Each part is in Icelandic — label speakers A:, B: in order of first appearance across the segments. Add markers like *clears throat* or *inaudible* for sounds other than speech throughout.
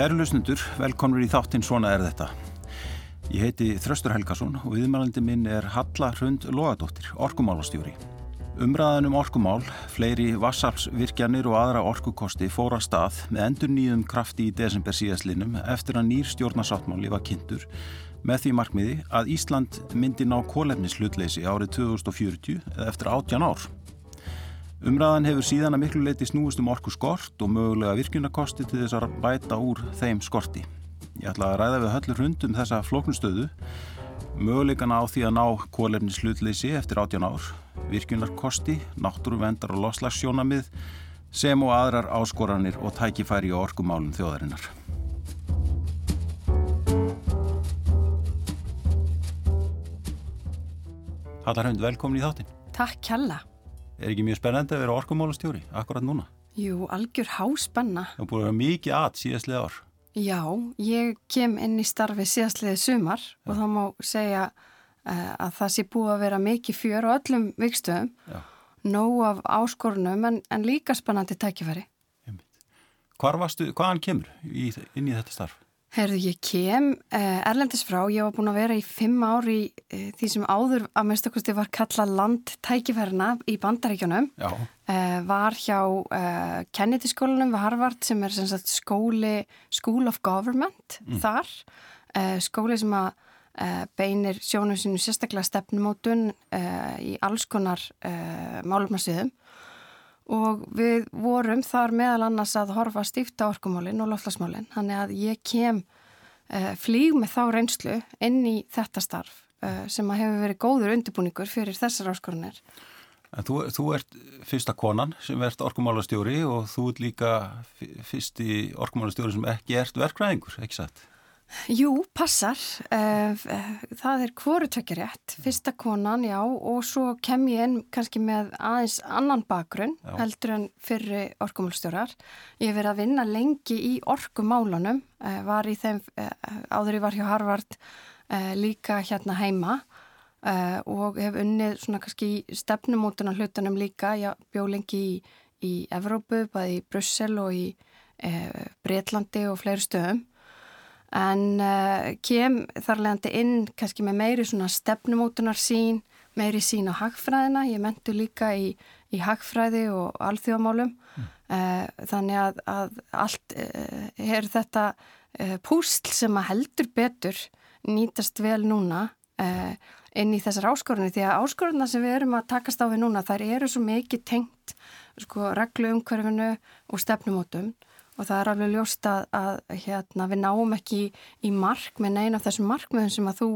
A: Kæru lusnundur, velkomnur í þáttinn Svona er þetta. Ég heiti Þröstur Helgason og viðmælandi minn er Halla Hrund Lóadóttir, orkumálastjóri. Umræðan um orkumál, fleiri vassarpsvirkjanir og aðra orkukosti fóra stað með endur nýjum krafti í desember síðaslinum eftir að nýr stjórnarsáttmáli var kynntur með því markmiði að Ísland myndi ná kólefnislutleysi árið 2040 eða eftir 18 ár. Umræðan hefur síðan að miklu leiti snúist um orku skort og mögulega virkunarkosti til þess að bæta úr þeim skorti. Ég ætla að ræða við höllur hund um þessa flóknustöðu, möguleikana á því að ná kólefnislutleysi eftir 18 ár, virkunarkosti, náttúruvendar og loslagsjónamið sem og aðrar áskoranir og tækifæri á orkumálum þjóðarinnar. Hallarhund, velkomin í þáttin.
B: Takk kjalla.
A: Er ekki mjög spennandi að vera orkumálastjóri akkurat núna?
B: Jú, algjör háspenna.
A: Það búið að vera mikið at síðastlega ár.
B: Já, ég kem inn í starfi síðastlega sumar Já. og þá má segja uh, að það sé búið að vera mikið fjör á öllum vikstöðum, nóg af áskorunum en, en líka spennandi tækifæri.
A: Hvar varstu, hvaðan kemur í, inn í þetta starf?
B: Herðu, ég kem eh, erlendis frá, ég var búin að vera í fimm ári eh, því sem áður að mestakosti var kallað landtækifærna í bandaríkjónum, eh, var hjá eh, Kennedy skólanum við Harvard sem er sem sagt, skóli School of Government mm. þar, skóli sem að beinir sjónum sinu sérstaklega stefnumótun í alls konar málumnarsviðum og við vorum þar meðal annars að horfa stíft á orkumálinn og loftlasmálinn þannig að ég kem uh, flíg með þá reynslu inn í þetta starf uh, sem að hefur verið góður undirbúningur fyrir þessar áskorunir
A: þú, þú ert fyrsta konan sem ert orkumálastjóri og þú ert líka fyrsti orkumálastjóri sem ekki ert verkvæðingur, ekki satt?
B: Jú, passar. Eh, það er hvorutökja rétt. Fyrsta konan, já, og svo kem ég inn kannski með aðeins annan bakgrunn já. heldur en fyrri orkumálstjórar. Ég hef verið að vinna lengi í orkumálunum, eh, var í þeim, eh, áður ég var hjá Harvard, líka hérna heima og hef unnið svona kannski stefnumótuna hlutunum líka. Ég bjó lengi í, í Evrópu, bæði í Brussel og í Breitlandi og fleiri stöðum en uh, kem þarlegandi inn kannski með meiri svona stefnumótunar sín, meiri sín á hagfræðina, ég mentu líka í, í hagfræði og alþjóðamálum. Mm. uh, þannig að, að allt uh, er þetta púsl sem að heldur betur nýtast vel núna inn í þessar áskorunni því að áskorunna sem við erum að takast á við núna þær eru svo mikið tengt sko, reglu umhverfinu og stefnumótum og það er alveg ljóst að, að hérna, við náum ekki í, í mark með neina af þessum markmiðum sem að þú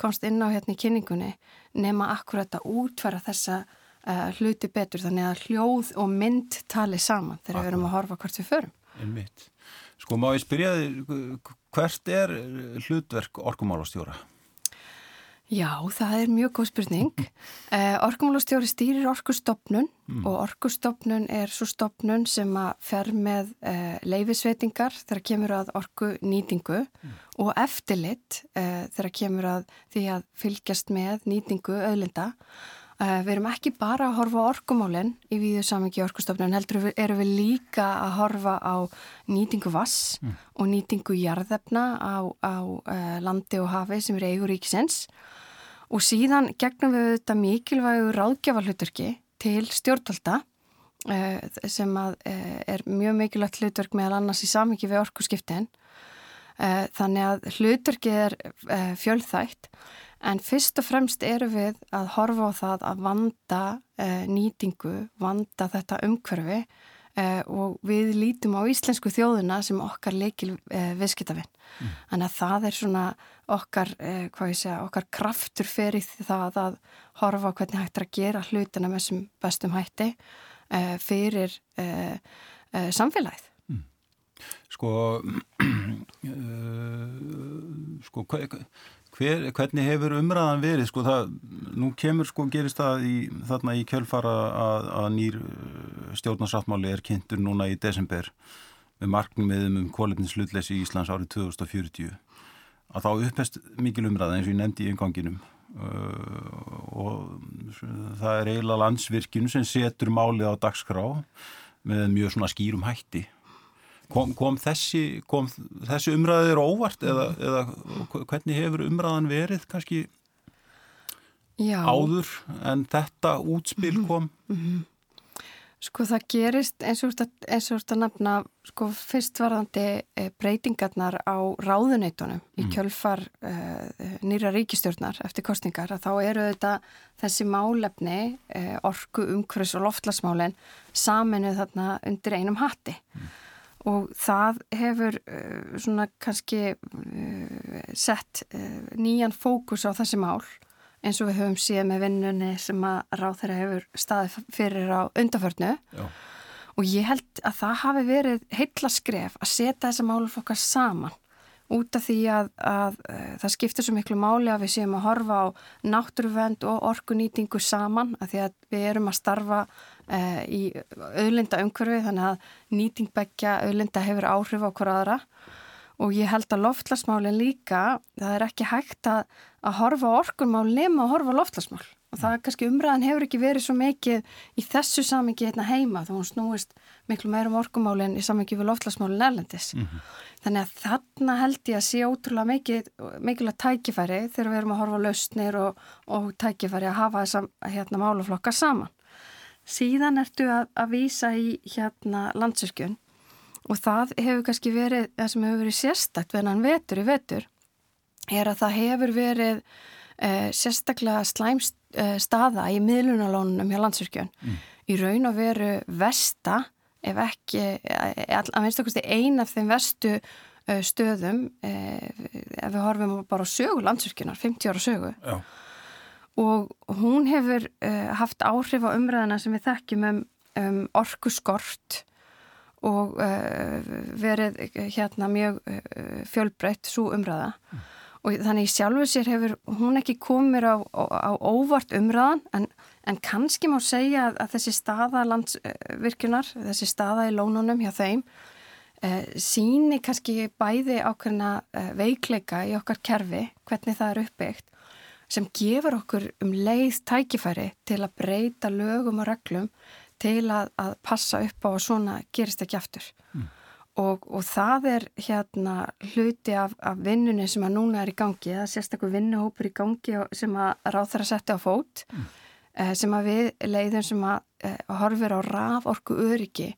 B: komst inn á hérna í kynningunni nema akkurat að útfæra þessa uh, hluti betur þannig að hljóð og mynd tali saman þegar Akkur. við erum að horfa hvort við förum.
A: Einmitt. Sko má ég spyrja þig, hvert er hlutverk orkumálastjóra?
B: Já, það er mjög góð spurning. Uh, *laughs* Orkumálastjóri stýrir orkustofnun mm. og orkustofnun er svo stofnun sem að fer með uh, leifisveitingar þegar kemur að orkunýtingu mm. og eftirlit uh, þegar kemur að því að fylgjast með nýtingu öðlinda. Við erum ekki bara að horfa á orkumálinn í víðu samingi orkustofnun, heldur erum við líka að horfa á nýtingu vass mm. og nýtingu jarðefna á, á landi og hafi sem er eigur ríkisins og síðan gegnum við þetta mikilvægu ráðgjafalhuturki til stjórnvalda uh, sem að, er mjög mikilvægt hlutverk meðal annars í samhengi við orkusskiptin uh, þannig að hlutverki er fjölþægt en fyrst og fremst eru við að horfa á það að vanda nýtingu, vanda þetta umhverfi Eh, og við lítum á íslensku þjóðuna sem okkar leikil eh, viðskiptavinn. Mm. Þannig að það er svona okkar, eh, hvað ég segja, okkar kraftur fyrir það að horfa á hvernig hægt er að gera hlutina með þessum bestum hætti eh, fyrir eh, eh, samfélagið.
A: Sko, *clears throat* sko, hvað Hver, hvernig hefur umræðan verið? Sko, það, nú kemur sko gerist það í, þarna í kjölfara að, að nýr uh, stjórnarsáttmáli er kynntur núna í desember með markmiðum um kólefninslutleysi í Íslands árið 2040 að þá upphest mikil umræða eins og ég nefndi í enganginum uh, og það er eiginlega landsvirkinu sem setur málið á dagskrá með mjög svona skýrum hætti Kom, kom þessi, þessi umræðir óvart eða, eða hvernig hefur umræðan verið kannski Já. áður en þetta útspil mhm. kom? Mm -hmm.
B: Sko það gerist eins og þetta nafna sko fyrstvarðandi eh, breytingarnar á ráðuneytunum mm. í kjölfar uh, nýra ríkistjórnar eftir kostningar að þá eru þetta þessi málefni, uh, orku, umhverfis og loftlasmálinn saminuð þarna undir einum hatti. Mm og það hefur uh, svona kannski uh, sett uh, nýjan fókus á þessi mál eins og við höfum síðan með vinnunni sem að ráð þeirra hefur staðið fyrir á undaförnu og ég held að það hafi verið heilla skref að setja þessa máluflokkar saman út af því að, að, að það skiptir svo miklu máli að við séum að horfa á náttúruvend og orkunýtingu saman að því að við erum að starfa uh, í auðlinda umhverfi þannig að nýtingbeggja auðlinda hefur áhrif á hverja aðra og ég held að loftlasmálinn líka, það er ekki hægt að, að horfa orkunmál nema að horfa loftlasmál og það er kannski umræðan hefur ekki verið svo mikið í þessu samingi hérna heima þá hún snúist miklu meirum orkumálinn í samingi við loftlasmálinn erlendis. Mm -hmm. Þannig að þarna held ég að sé ótrúlega mikið, mikilvægt tækifæri þegar við erum að horfa lausnir og, og tækifæri að hafa þessa hérna, máluflokka saman. Síðan ertu að, að vísa í hérna landsyrkjun og það hefur kannski verið, það sem hefur verið sérstakt vennan vetur í vetur er að það hefur verið eh, sérstaklega slæm eh, staða í miðlunalónunum hjá landsyrkjun. Mm. Í raun og veru vesta ef ekki, eh, að minnst okkurst eina af þeim vestu uh, stöðum uh, ef við horfum bara á sögu landsvirkjunar, 50 ára sögu Já. Og hún hefur uh, haft áhrif á umræðina sem við þekkjum um, um orku skort og verið hérna mjög fjölbreytt svo umræða mm. og þannig sjálfur sér hefur hún ekki komið á, á, á óvart umræðan en En kannski má segja að, að þessi staða landsvirkjunar, þessi staða í lónunum hjá þeim, eh, síni kannski bæði ákveðna eh, veikleika í okkar kerfi, hvernig það er uppbyggt, sem gefur okkur um leið tækifæri til að breyta lögum og reglum til að, að passa upp á að svona gerist ekki aftur. Mm. Og, og það er hérna hluti af, af vinnunni sem að núna er í gangi, það er sérstaklega vinnuhópur í gangi sem að ráð þar að setja á fót. Mm Eh, sem að við leiðum sem að uh, horfir á raforku öryggi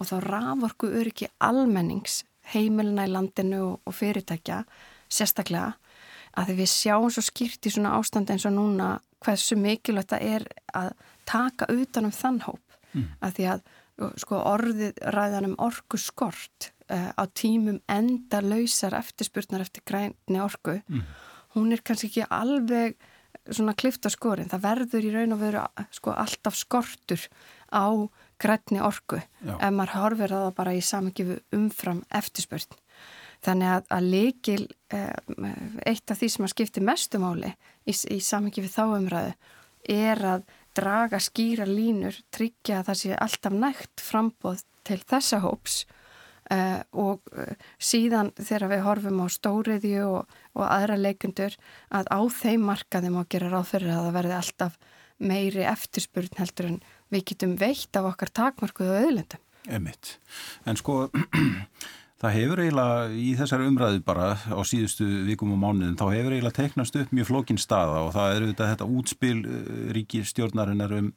B: og þá raforku öryggi almennings heimilina í landinu og, og fyrirtækja sérstaklega að við sjáum svo skýrt í svona ástand eins og núna hversu mikilvægt það er að taka utanum þann hóp mm. að því að sko orðið ræðanum orku skort uh, á tímum enda lausar eftirspurnar eftir grænni orku mm. hún er kannski ekki alveg svona klifta skorin, það verður í raun og veru sko alltaf skortur á grætni orku Já. ef maður horfir að það bara í samengjöfu umfram eftirspörn þannig að, að leikil eh, eitt af því sem að skipti mestumáli í, í samengjöfu þá umræðu er að draga skýra línur, tryggja að það sé alltaf nægt frambóð til þessa hóps Uh, og uh, síðan þegar við horfum á stóriðju og, og aðra leikundur að á þeim markaðum og gera ráð fyrir að það verði alltaf meiri eftirspurn heldur en við getum veitt af okkar takmarkuðu auðlendum.
A: Emitt. En sko *clears throat* það hefur eiginlega í þessari umræðu bara á síðustu vikum og mánuðin þá hefur eiginlega teiknast upp mjög flókin staða og það er þetta útspil uh, ríkistjórnarinnar um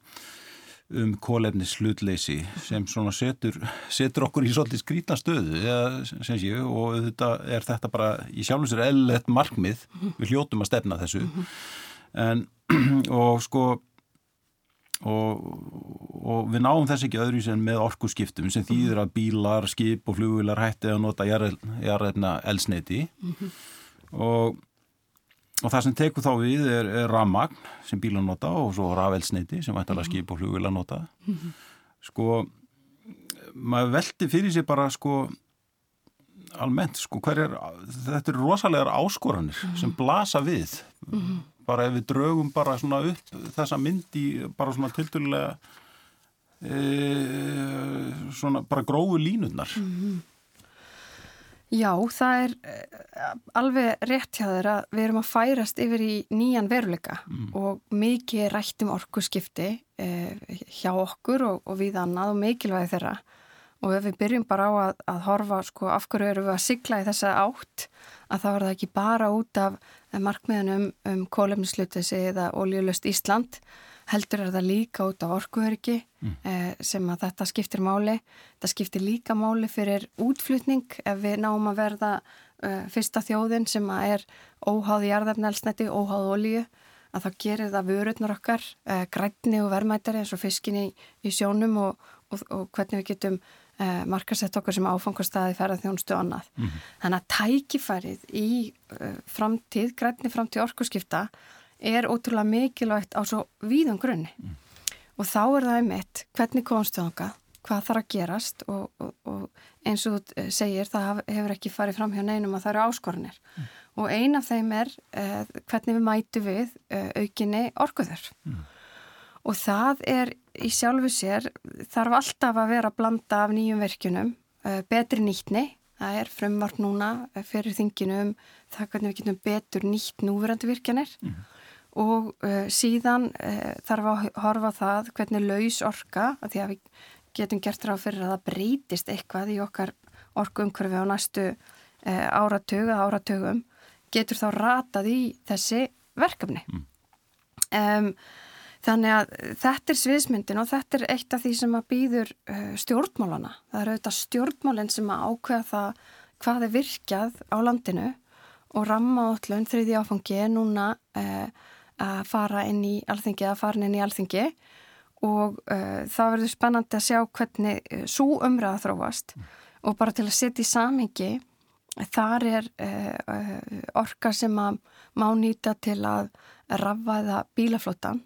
A: um kólefnis hlutleysi sem svona setur, setur okkur í svolítið skrítna stöðu eða, sé, og þetta er þetta bara í sjálfum sér eðlert markmið. Við hljótum að stefna þessu. En *clears throat* og sko og, og við náum þess ekki öðru sem með orkuskiptum sem þýðir að bílar, skip og flugvilar hætti að nota jarðefna elsneiti og og það sem tekur þá við er, er rammagn sem bílan nota og svo rafelsneiti sem ættalega skip og flugvila nota sko maður veldi fyrir sig bara sko almennt sko er þetta eru rosalega áskoranir mm -hmm. sem blasa við mm -hmm. Bara ef við draugum bara svona upp þessa myndi bara svona tildulega e, svona bara grófu línutnar mm -hmm.
B: Já, það er eh, alveg rétt hjá þeirra við erum að færast yfir í nýjan veruleika mm. og mikið rættum orku skipti eh, hjá okkur og, og við annað og mikilvægi þeirra og ef við byrjum bara á að, að horfa sko af hverju eru við að sigla í þessa átt að þá er það ekki bara út af markmiðunum um kólefnislutesi eða oljulust Ísland heldur er það líka út af orkuöryggi mm. eh, sem að þetta skiptir máli. Það skiptir líka máli fyrir útflutning ef við náum að verða eh, fyrsta þjóðin sem að er óháð í jarðarnælsnætti, óháð olju að þá gerir það vörurnar okkar eh, grætni og verðmættari eins og fiskin í, í sjónum og, og, og hvernig við getum markasett okkur sem áfangastæði ferða þjónstu annað. Mm -hmm. Þannig að tækifærið í eh, framtíð, grætni framtíð orkuskipta er ótrúlega mikilvægt á svo víðum grunni mm. og þá er það einmitt hvernig komstu þánga, hvað þarf að gerast og, og, og eins og þú segir það hefur ekki farið fram hjá neinum að það eru áskorunir mm. og ein af þeim er uh, hvernig við mætu við uh, aukinni orkuður mm. og það er í sjálfu sér þarf alltaf að vera að blanda af nýjum verkunum, uh, betri nýtni það er frumvart núna fyrir þinginu um það hvernig við getum betur nýtt núverandi virkjanir mm og uh, síðan þarf að horfa það hvernig laus orka, að því að við getum gert ráð fyrir að það breytist eitthvað í okkar orkuumkörfi á næstu áratug að áratugum, getur þá ratað í þessi verkefni. Mm. Um, þannig að þetta er sviðsmyndin og þetta er eitt af því sem að býður stjórnmálana. Það eru auðvitað stjórnmálinn sem að ákveða það hvað er virkjað á landinu og ramma átlun þriði áfangi er núna að fara inn í alþingi eða farin inn í alþingi. Og uh, það verður spennandi að sjá hvernig uh, svo umræða þróast. Og bara til að setja í samhengi þar er uh, orka sem að má nýta til að rafvaða bílaflottan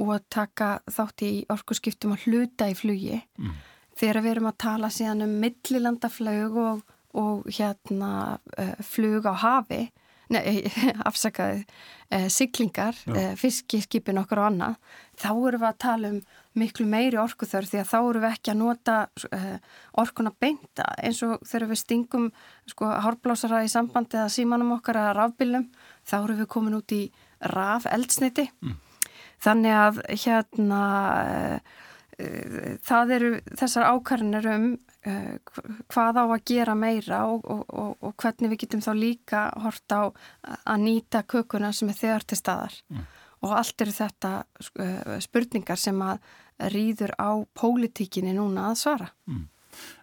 B: og að taka þátt í orkuskiptum að hluta í flugi mm. þegar við erum að tala síðan um millilandaflög og, og hérna uh, flug á hafi nei, *laughs* afsakaði, eh, siglingar, eh, fiskiskipin okkur og annað, þá erum við að tala um miklu meiri orkuþörf því að þá erum við ekki að nota eh, orkuna beinta eins og þegar við stingum sko hárblásara í sambandi eða símanum okkar að rafbílum, þá erum við komin út í raf eldsniti. Mm. Þannig að hérna eh, það eru þessar ákvarðinir um Uh, hvað á að gera meira og, og, og, og hvernig við getum þá líka hort á að nýta kökuna sem er þegar til staðar mm. og allt eru þetta spurningar sem að rýður á pólitíkinni núna að svara mm.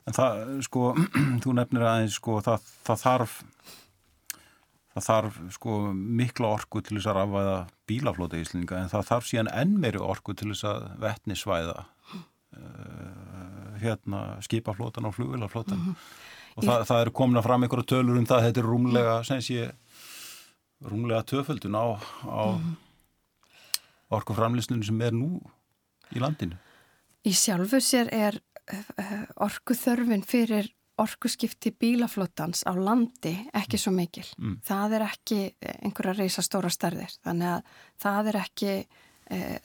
A: En það, sko, *clears throat* þú nefnir aðeins sko, það, það þarf það þarf sko mikla orku til þess að rafvæða bílaflóta í Íslinga en það þarf síðan enn meiri orku til þess að vettnisvæða uh, hérna, skipaflótan og flugvilaflótan mm -hmm. og það, það er komin að fram einhverju tölur um það, þetta er rúmlega sé, rúmlega töföldun á, á mm -hmm. orkuframlistunum sem er nú í landinu.
B: Í sjálfu sér er uh, orkuþörfin fyrir orkuskipti bílaflótans á landi ekki svo mikil. Mm. Það er ekki einhverja reysastóra stærðir, þannig að það er ekki uh,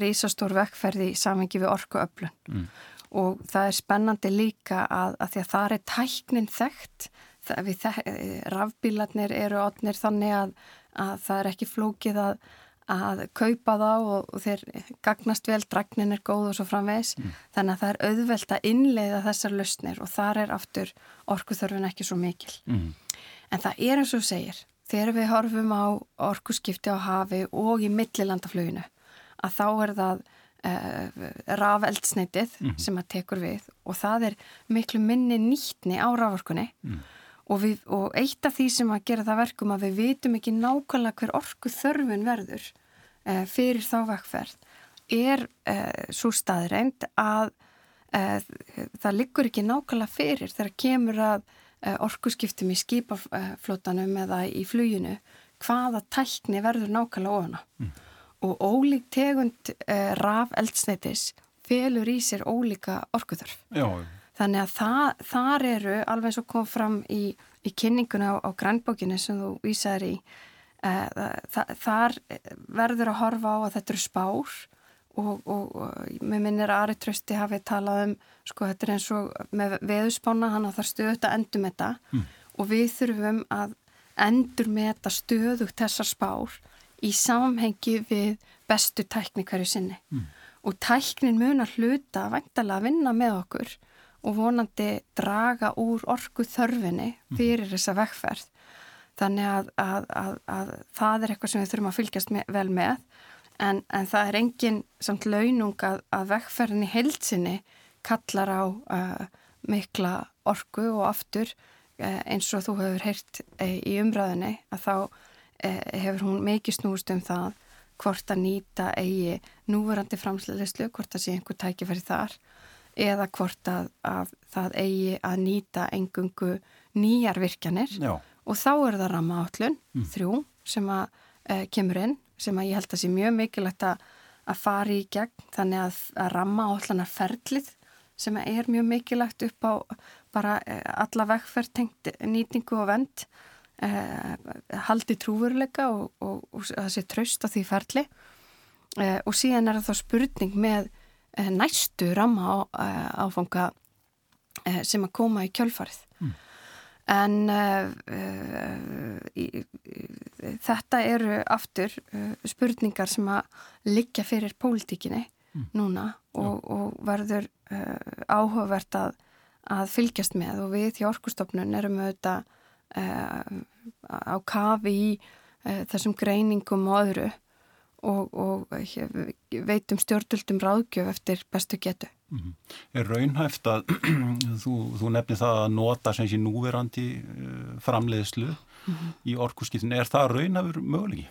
B: reysastór vekkferði í samhengi við orkuöflun. Mm og það er spennandi líka að, að því að það er tæknin þekkt rafbílarnir eru átnir þannig að, að það er ekki flókið að, að kaupa þá og, og þeir gagnast vel, dragnin er góð og svo framvegs mm. þannig að það er auðvelt að innleiða þessar lausnir og þar er aftur orkuþörfin ekki svo mikil mm. en það er eins og segir þegar við horfum á orkuskipti á hafi og í millilandaflöginu að þá er það uh, rafeldsneitið mm -hmm. sem að tekur við og það er miklu minni nýtni á raforkunni mm. Og, við, og eitt af því sem að gera það verkum að við vitum ekki nákvæmlega hver orku þörfun verður uh, fyrir þá vekkferð er uh, svo staðreind að það liggur ekki nákvæmlega fyrir þegar kemur að orkuskiptum í skipaflótanum eða í fluginu hvaða tækni verður nákvæmlega ofana. Mm og ólík tegund uh, raf eldsneitis felur í sér ólíka orkuþörf. Já. Þannig að það, þar eru, alveg eins og kom fram í, í kynninguna á, á grænbókinu sem þú vísaður í, uh, það, þar verður að horfa á að þetta eru spár og, og, og með minnir að Ari Trösti hafi talað um, sko þetta er eins og með veðuspána, hann að það stöðut að endur með þetta mm. og við þurfum að endur með þetta stöðugt þessar spár í samhengi við bestu tækni hverju sinni mm. og tæknin mun að hluta væntalega að vinna með okkur og vonandi draga úr orku þörfinni fyrir þessa vekkferð. Þannig að, að, að, að það er eitthvað sem við þurfum að fylgjast með, vel með. En, en það er engin samt launung að vekkferðinni heilsinni kallar á uh, mikla orku og aftur uh, eins og þú hefur heyrt uh, í umræðinni að þá hefur hún mikið snúst um það hvort að nýta eigi núverandi framsleðislu, hvort að sé einhver tækifæri þar eða hvort að, að það eigi að nýta engungu nýjar virkjanir Já. og þá er það ramma átlun, mm. þrjú sem að uh, kemur inn, sem að ég held að sé mjög mikilvægt að, að fara í gegn þannig að, að ramma átlanar ferlið sem er mjög mikilvægt upp á bara uh, alla vekkferð tengt nýtingu og vend uh, haldi trúveruleika og, og, og það sé tröst á því ferli og síðan er það þá spurning með Eh, næstu ramma eh, áfanga eh, sem að koma í kjölfarið. Mm. En þetta eru aftur spurningar sem að liggja fyrir pólitíkinni mm. núna og, og verður áhugavert að, að fylgjast með og við hjá Orkustofnun erum auðvitað á kafi í þessum greiningum og öðru og, og veitum stjórnvöldum ráðgjöf eftir bestu getu. -hmm.
A: Er raunhæft að *clears throat* þú, þú nefnir það að nota sem sé núverandi uh, framleiðslu mm -hmm. í orkusskiptinu. Er það raunhafur mögulegi?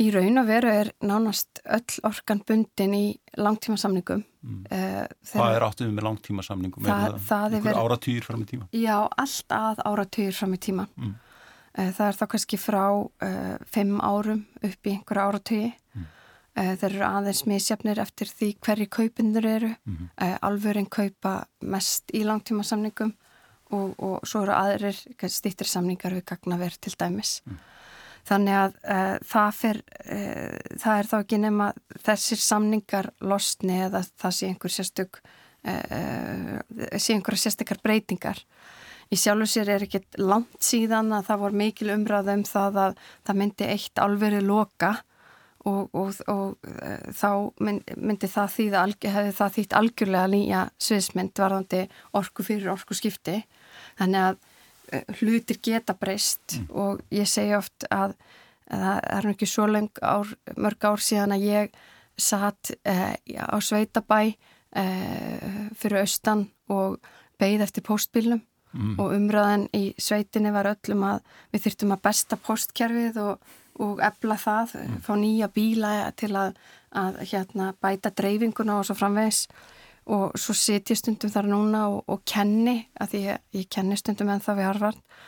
B: Í raun og veru er nánast öll orkan bundin í langtímasamningum. Mm.
A: Uh, Hvað er áttuðum með langtímasamningum? Það, er það, það einhver áratýr fram í tíma?
B: Já, allt að áratýr fram í tíma. Mm. Eh, það er þá kannski frá uh, fimm árum upp í einhverja áratögi. Mm. Uh, þeir eru aðeins misjafnir eftir því hverju kaupindur eru. Mm -hmm. uh, alvörinn kaupa mest í langtíma samningum og, og svo eru aðrir stýttir samningar við gagnaver til dæmis. Mm. Þannig að það, fer, það er þá ekki nema þessir samningar losni eða það sé einhver sérstök, sé einhverja sérstakar breytingar. Í sjálfu sér er ekkit langt síðan að það voru mikil umræða um það að það myndi eitt alveri loka og, og, og uh, þá mynd, myndi það þýða, hefði það þýtt algjörlega nýja sviðsmynd varðandi orku fyrir orku skipti. Þannig að uh, hlutir geta breyst mm. og ég segi oft að það er ekki svo ár, mörg ár síðan að ég satt uh, á Sveitabæ fyrir austan og beigð eftir postbílnum mm. og umræðan í sveitinni var öllum að við þurftum að besta postkerfið og, og ebla það, mm. fá nýja bíla til að, að hérna, bæta dreifinguna og svo framvegs og svo sit ég stundum þar núna og, og kenni, að ég, ég kenni stundum en það við harfart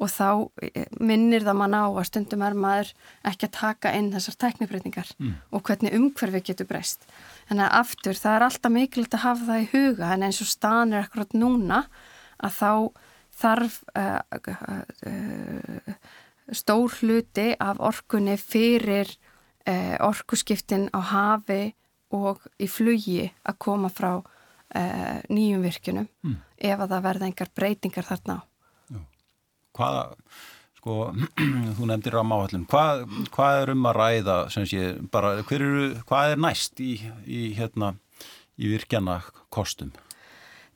B: og þá eh, minnir það mann á að stundum er maður ekki að taka inn þessar teknifreytingar mm. og hvernig umhverfi getur breyst. Þannig að aftur það er alltaf mikilvægt að hafa það í huga en eins og stanir akkurat núna að þá þarf uh, uh, stór hluti af orkunni fyrir uh, orkuskiptin á hafi og í flugi að koma frá nýjum virkunum mm. ef að það verða engar breytingar þarna á.
A: Hvaða, sko, *clears throat* þú nefndir á máallum, hvað, hvað er um að ræða, sem sé, bara, eru, hvað er næst í, í, hérna, í virkjana kostum?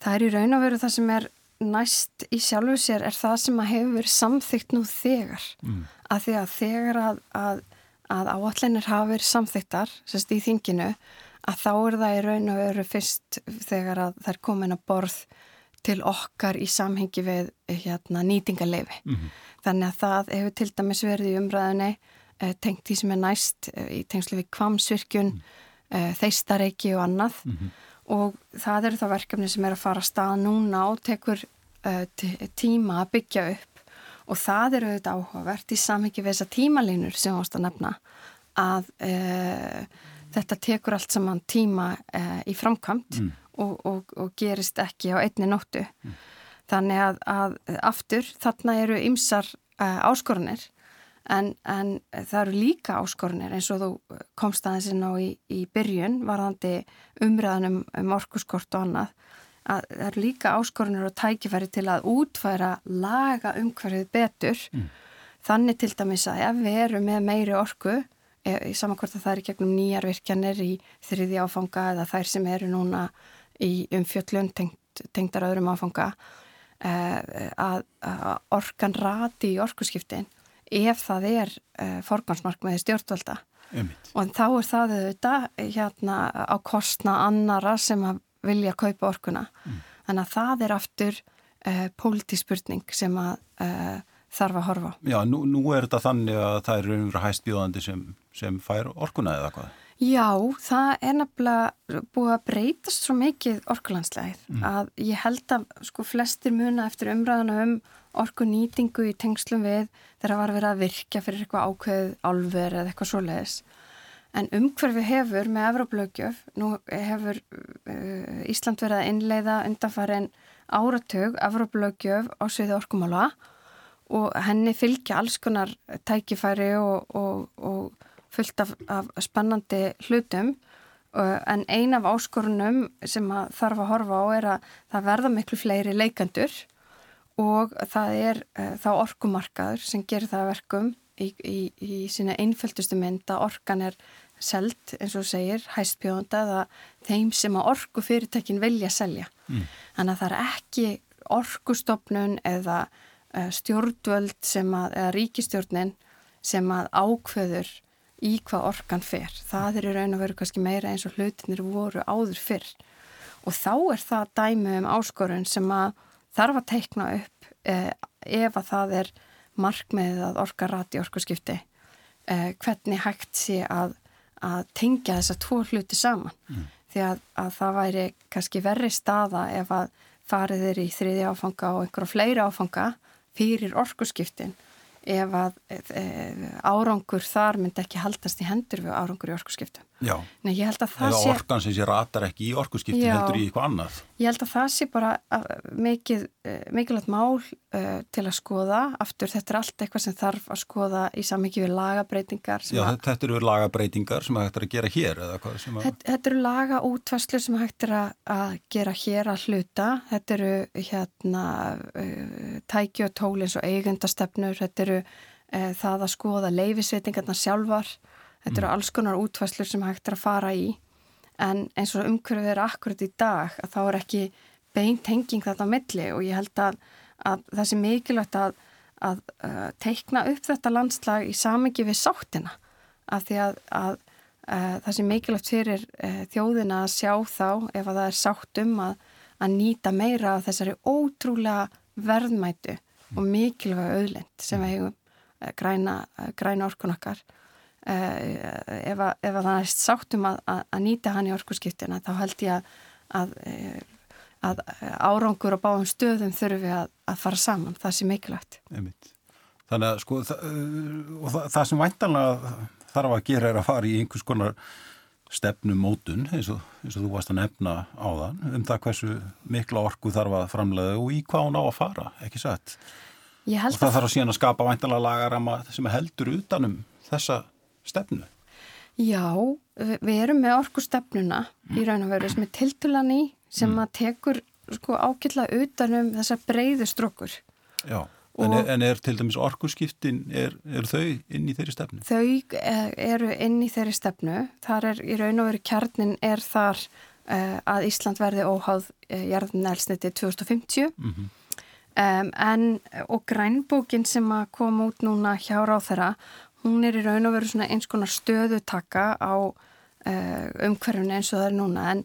B: Það er í raun og veru það sem er næst í sjálfu sér er það sem að hefur verið samþygt nú þegar mm. að því að þegar að, að, að áallinir hafa verið samþygtar sérst í þinginu að þá er það í raun og veru fyrst þegar að það er komin að borð til okkar í samhengi við hérna, nýtingaleifi. Mm -hmm. Þannig að það hefur til dæmis verið í umræðinni eh, tengt því sem er næst eh, í tengslu við kvamsvirkjun, mm -hmm. eh, þeistareiki og annað mm -hmm og það eru þá verkefni sem er að fara að staða núna og tekur tíma að byggja upp og það eru auðvitað áhugavert í samhengi við þessa tímalínur sem ást að nefna að uh, þetta tekur allt saman tíma uh, í framkvæmt mm. og, og, og gerist ekki á einni nóttu mm. þannig að, að aftur þarna eru ymsar áskorunir En, en það eru líka áskorunir eins og þú komst aðeins inn á í, í byrjun varðandi umræðanum um orkuskort og annað að það eru líka áskorunir og tækifæri til að útfæra laga umhverfið betur mm. þannig til dæmis að ef við erum með meiri orku e, í samankvort að það er gegnum nýjar virkjanir í þriði áfanga eða þær sem eru núna í umfjöllun tengt oft tengdar öðrum áfanga uh, að, að orkan rati í orkuskiptin ef það er uh, forgansmarkmiði stjórnvalda
A: Einmitt.
B: og þá er það auðvitað hérna á kostna annara sem að vilja kaupa orkuna mm. þannig að það er aftur uh, pólitíspurning sem að uh, þarf að horfa.
A: Já, nú, nú er þetta þannig að það er raunverið hæstbjóðandi sem, sem fær orkuna eða hvað?
B: Já, það er nefnilega búið að breytast svo mikið orkulandslegið mm. að ég held að sko flestir muna eftir umræðana um orkunýtingu í tengslum við þegar það var vera að virka fyrir eitthvað ákveð álver eða eitthvað svoleiðis. En umhverfi hefur með Evróplögjöf, nú hefur uh, Ísland verið að innleiða undanfærin áratug Evróplögjöf á sviði orkumála og henni fylgja alls konar tækifæri og, og, og fullt af, af spennandi hlutum. En ein af áskorunum sem þarf að horfa á er að það verða miklu fleiri leikandur og það er uh, þá orkumarkaður sem gerir það verkum í, í, í sína einföldustu mynd að orkan er selt eins og segir hæstbjóðanda eða þeim sem að orku fyrirtekin vilja selja. Mm. Þannig að það er ekki orkustofnun eða uh, stjórnvöld sem að, eða ríkistjórnin sem að ákveður í hvað orkan fer. Það er í raun og veru kannski meira eins og hlutinir voru áður fyrr og þá er það dæmi um áskorun sem að þarf að teikna upp eh, ef að það er markmiðið að orka rati orkuskipti eh, hvernig hægt sé að, að tengja þessa tvo hluti saman mm. því að, að það væri kannski verri staða ef að farið er í þriði áfanga og einhverja fleiri áfanga fyrir orkuskiptin ef að e, árangur þar myndi ekki haldast í hendur við árangur í orkusskiptum.
A: Já,
B: Nei, eða
A: sé... orkan sem sé ratar ekki í orkusskiptum heldur í eitthvað annað.
B: Ég held að það sé bara mikið, e, mikilvægt mál uh, til að skoða. Aftur þetta er allt eitthvað sem þarf að skoða í samvikið við lagabreitingar.
A: Já, að... þetta eru lagabreitingar sem hægt er að gera hér eða hvað sem
B: að... Þetta, þetta eru lagaútvæslu sem hægt er að gera hér að hluta. Þetta eru hérna uh, tæki og tól eins og eigundastefnur, þetta eru e, það að skoða leifisveitingarna sjálfar þetta eru mm. alls konar útfæslur sem hægt er að fara í. En eins og umhverfið er akkurat í dag að þá er ekki beint henging þetta á milli og ég held að, að það sé mikilvægt að, að uh, teikna upp þetta landslag í samengi við sáttina. Af því að, að uh, það sé mikilvægt fyrir uh, þjóðina að sjá þá ef að það er sáttum að nýta meira af þessari ótrúlega verðmætu og mikilvæg auðlind sem við hefum eh, græna, eh, græna orkun okkar ef, að, ef að það er sáttum að, að nýta hann í orkuskiptina þá held ég að, að árangur og báðum stöðum þurfum við að fara saman, það sé mikilvægt.
A: Einmitt. Þannig að sko það, það, það sem væntanlega þarf að gera er að fara í einhvers konar stefnumótun eins og, eins og þú varst að nefna á þann um það hversu mikla orku þarf að framlega og í hvað hún á að fara, ekki satt? Og það þarf síðan að skapa væntalega lagarama sem heldur utanum þessa stefnu
B: Já, við erum með orkustefnuna mm. í raun og veru sem er tiltulan í sem mm. að tekur sko ákveðla utanum þessa breyðu strókur
A: Já En er, en er til dæmis orkurskiptin, er, er þau inn í þeirri stefnu?
B: Þau eh, eru inn í þeirri stefnu. Þar er í raun og veru kjarnin er þar uh, að Ísland verði óháð uh, jarðnælsniti 2050 mm -hmm. um, en og grænbókin sem að koma út núna hjá ráð þeirra, hún er í raun og veru eins konar stöðutaka á uh, umhverfunu eins og það er núna en,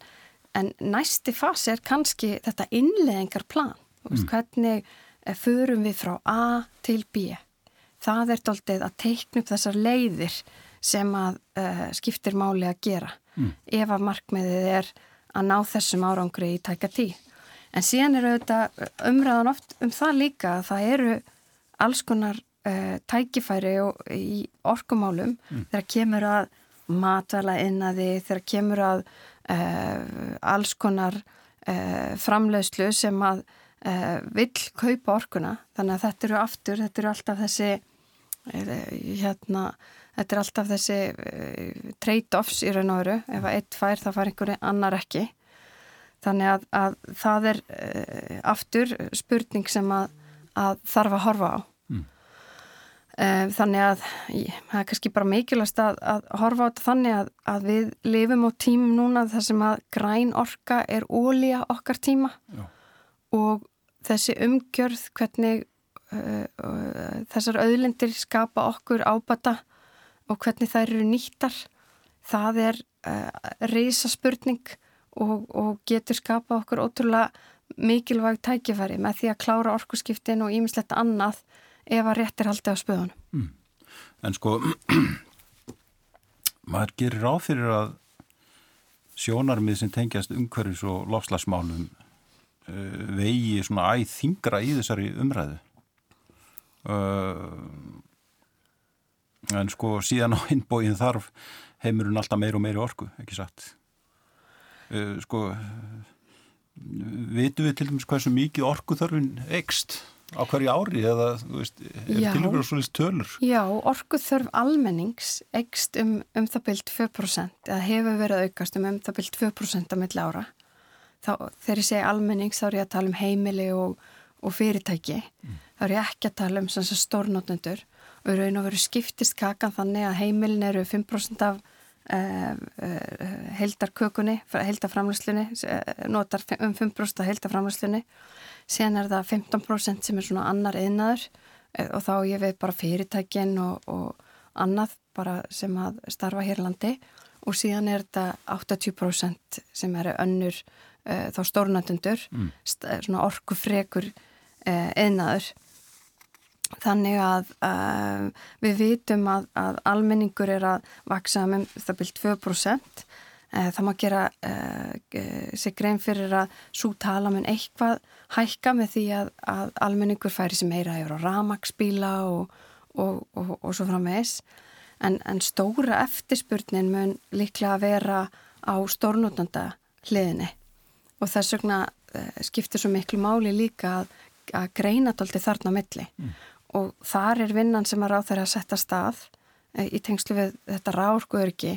B: en næsti fasi er kannski þetta innleðingarplan, mm. hvernig Eh, förum við frá A til B. Það er doldið að teikna upp þessar leiðir sem að uh, skiptir máli að gera mm. ef að markmiðið er að ná þessum árangri í tæka tí. En síðan eru þetta umræðan oft um það líka að það eru alls konar uh, tækifæri í orkumálum mm. þegar kemur að matvala innaði, þegar kemur að uh, alls konar framleiðslu sem að uh, vill kaupa orkuna þannig að þetta eru aftur, þetta eru alltaf þessi uh, hérna, þetta er alltaf þessi uh, trade-offs í raun og veru ef að eitt fær það fær einhverju annar ekki þannig að, að það er aftur spurning sem að, að þarf að horfa á. Þannig að það er kannski bara mikilvægast að, að horfa á þetta þannig að við lifum á tímum núna þar sem að græn orka er ólíja okkar tíma. Já. Og þessi umgjörð hvernig uh, uh, þessar auðlindir skapa okkur ábata og hvernig þær eru nýttar það er uh, reysaspurning og, og getur skapa okkur ótrúlega mikilvæg tækifæri með því að klára orkuskiptin og ímislegt annað ef að rétt er haldið á spöðunum. Mm.
A: En sko, *clears throat* maður gerir ráð fyrir að sjónarmið sem tengjast umhverfis og lofslagsmálum uh, vegi svona æð þingra í þessari umræðu. Uh, en sko síðan á innbóin þarf heimurinn alltaf meir og meiri orku, ekki satt. Uh, sko, vitum við til dæmis hversu mikið orku þarfinn ekst? Á hverju ári eða veist, er til ykkur svona tölur?
B: Já, orkuð þörf almennings ekst um, um það byrjt 2% eða hefur verið aukast um um það byrjt 2% á milli ára. Þá, þegar ég segi almennings þá er ég að tala um heimili og, og fyrirtæki. Mm. Þá er ég ekki að tala um stórnótnendur og raun og veru skiptist kakan þannig að heimilin eru 5% af uh, uh, heldarkökunni, heldarframlöslunni, uh, notar um 5% af heldarframlöslunni síðan er það 15% sem er svona annar einaður eh, og þá ég veið bara fyrirtækin og, og annað bara sem að starfa hér landi. Og síðan er þetta 80% sem eru önnur uh, þá stórnandundur mm. Eh, svona orkufrekur uh, einaður þannig að uh, við vitum að, að almenningur er að vaksa með það byrjt 2% það má gera sig grein fyrir að svo tala mun eitthvað hækka með því að, að almenningur færi sem meira yfir á ramagsbíla og, og, og, og svo framvegs en, en stóra eftirspurnin mun líklega að vera á stórnótanda hliðinni og þess vegna uh, skiptir svo miklu máli líka að, að greina tólti þarna á milli. Mm. og þar er vinnan sem að ráð þeirra að setja stað uh, í tengslu við þetta ráðurku örgi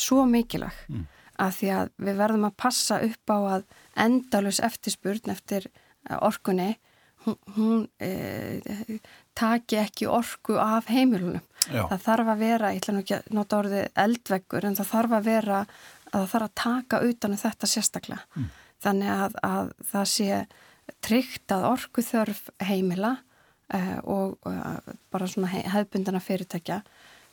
B: svo mikilvæg mm. að því að við verðum að passa upp á að endalus eftirspurn eftir eh, orkunni hún, hún e, taki ekki orku af heimilunum. Já. Það þarf að vera, ég ætla nú ekki að nota orðið eldveggur, en það þarf að vera að það þarf að taka utanum þetta sérstaklega. Mm. Þannig að, að það sé tryggt að orku þörf heimila e, og e, bara svona hefðbundana fyrirtækja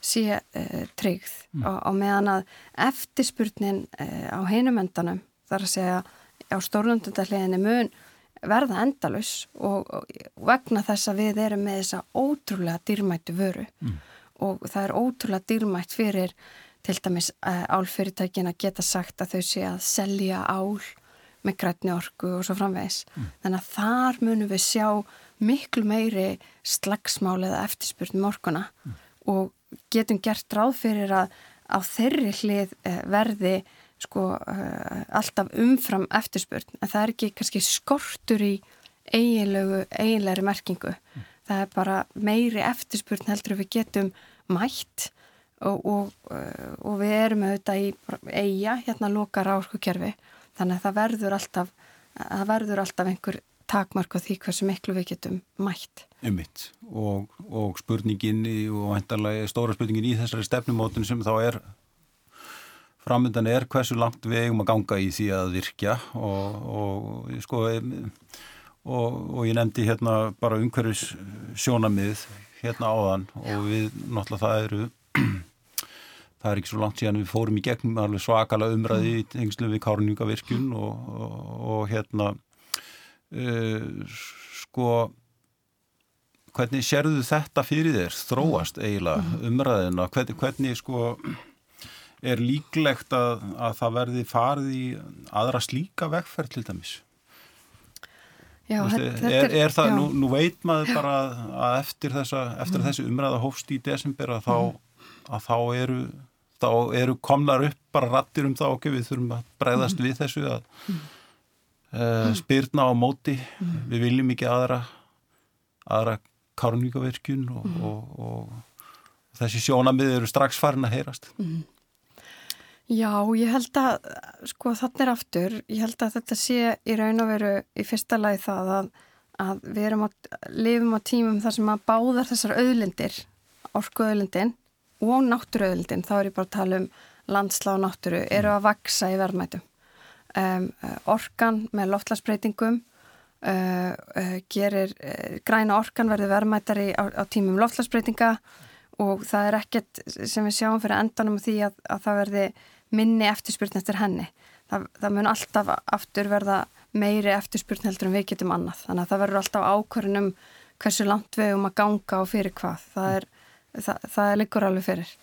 B: sé e, tryggð mm. og, og meðan að eftirspurnin á heinumendanum þarf að segja á stórlundundahliðinni mun verða endalus og, og vegna þess að við erum með þessa ótrúlega dýrmættu vöru mm. og það er ótrúlega dýrmætt fyrir til dæmis uh, álfyrirtækin að geta sagt að þau sé að selja ál með grætni orku og svo framvegs. Mm. Þannig að þar munum við sjá miklu meiri slagsmál eða eftirspurning orkuna mm. og getum gert ráð fyrir að á þeirri hlið uh, verði sko uh, alltaf umfram eftirspurn en það er ekki kannski skortur í eiginlegu, eiginlegri merkingu. Mm. Það er bara meiri eftirspurn heldur við getum mætt og, og, uh, og við erum auðvitað í eiga hérna lokar árkukerfi þannig að það verður alltaf, það verður alltaf einhver takmark á því hversu miklu við getum mætt.
A: Ummitt og, og spurningin og stóra spurningin í þessari stefnumótun sem þá er framöndan er hversu langt við eigum að ganga í því að virkja. Og, og, sko, og, og ég nefndi hérna bara umhverfis sjónamið hérna áðan. Og við náttúrulega það eru *clears throat* það er ekki svo langt síðan við fórum í gegnum svakala umræði í tengslu við kárnjúkavirkjun og hérna uh, sko hvernig sérðu þetta fyrir þér þróast eiginlega mhm. umræðina hvernig, hvernig sko er líklegt að, að það verði farið í aðra slíka vegferð til dæmis? Já, Vistu, þetta er, er það, nú, nú veit maður bara að eftir, þessa, eftir mm. þessi umræða hófst í desember að þá, mm. að þá eru þá eru komnar upp bara rattir um það okkur, við þurfum að breyðast mm. við þessu að mm. Uh, spyrna á móti, mm. við viljum ekki aðra aðra kárnvíkaverkjun og, mm. og, og, og þessi sjónamið eru strax farin að heyrast
B: Já, ég held að, sko þannig er aftur, ég held að þetta sé í raun og veru í fyrsta lagi það að, að við erum að lifum á tímum þar sem að báðar þessar auðlindir, orkuauðlindin og náttúruauðlindin, þá er ég bara að tala um landslá og náttúru, eru að vaksa í verðmætum. Um, orkan með loftlagsbreytingum uh, uh, gerir uh, græna orkan verður verðmættari á, á tímum loftlagsbreytinga og það er ekkert sem við sjáum fyrir endanum því að, að það verði minni eftirspurn eftir henni. Það, það mun alltaf aftur verða meiri eftirspurn heldur en við getum annað. Þannig að það verður alltaf ákvörðunum hversu langt við um að ganga og fyrir hvað. Það er, það, það er líkur alveg fyrir.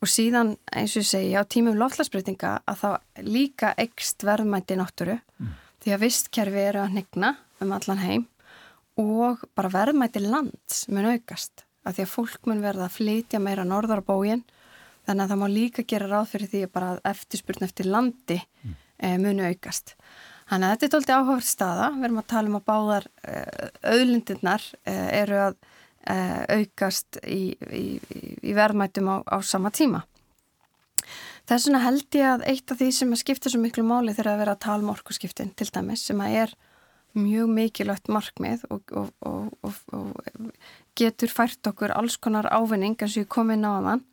B: Og síðan eins og ég segi á tímum loftlagsbreytinga að þá líka ekst verðmætti náttúru mm. því að vistkerfi eru að negna um allan heim og bara verðmætti lands mun aukast að því að fólk mun verða að flytja meira norðar á bógin þannig að það má líka gera ráð fyrir því að eftirspurn eftir landi mm. e, munu aukast. Þannig að þetta er doldið áhugað staða, við erum að tala um að báðar e, auðlindirnar e, eru að aukast í, í, í verðmætum á, á sama tíma. Þess vegna held ég að eitt af því sem skiptir svo miklu máli þegar að vera að tala um orkusskiptin til dæmis sem að er mjög mikilvægt markmið og, og, og, og getur fært okkur alls konar ávinning eins og ég kom inn á þann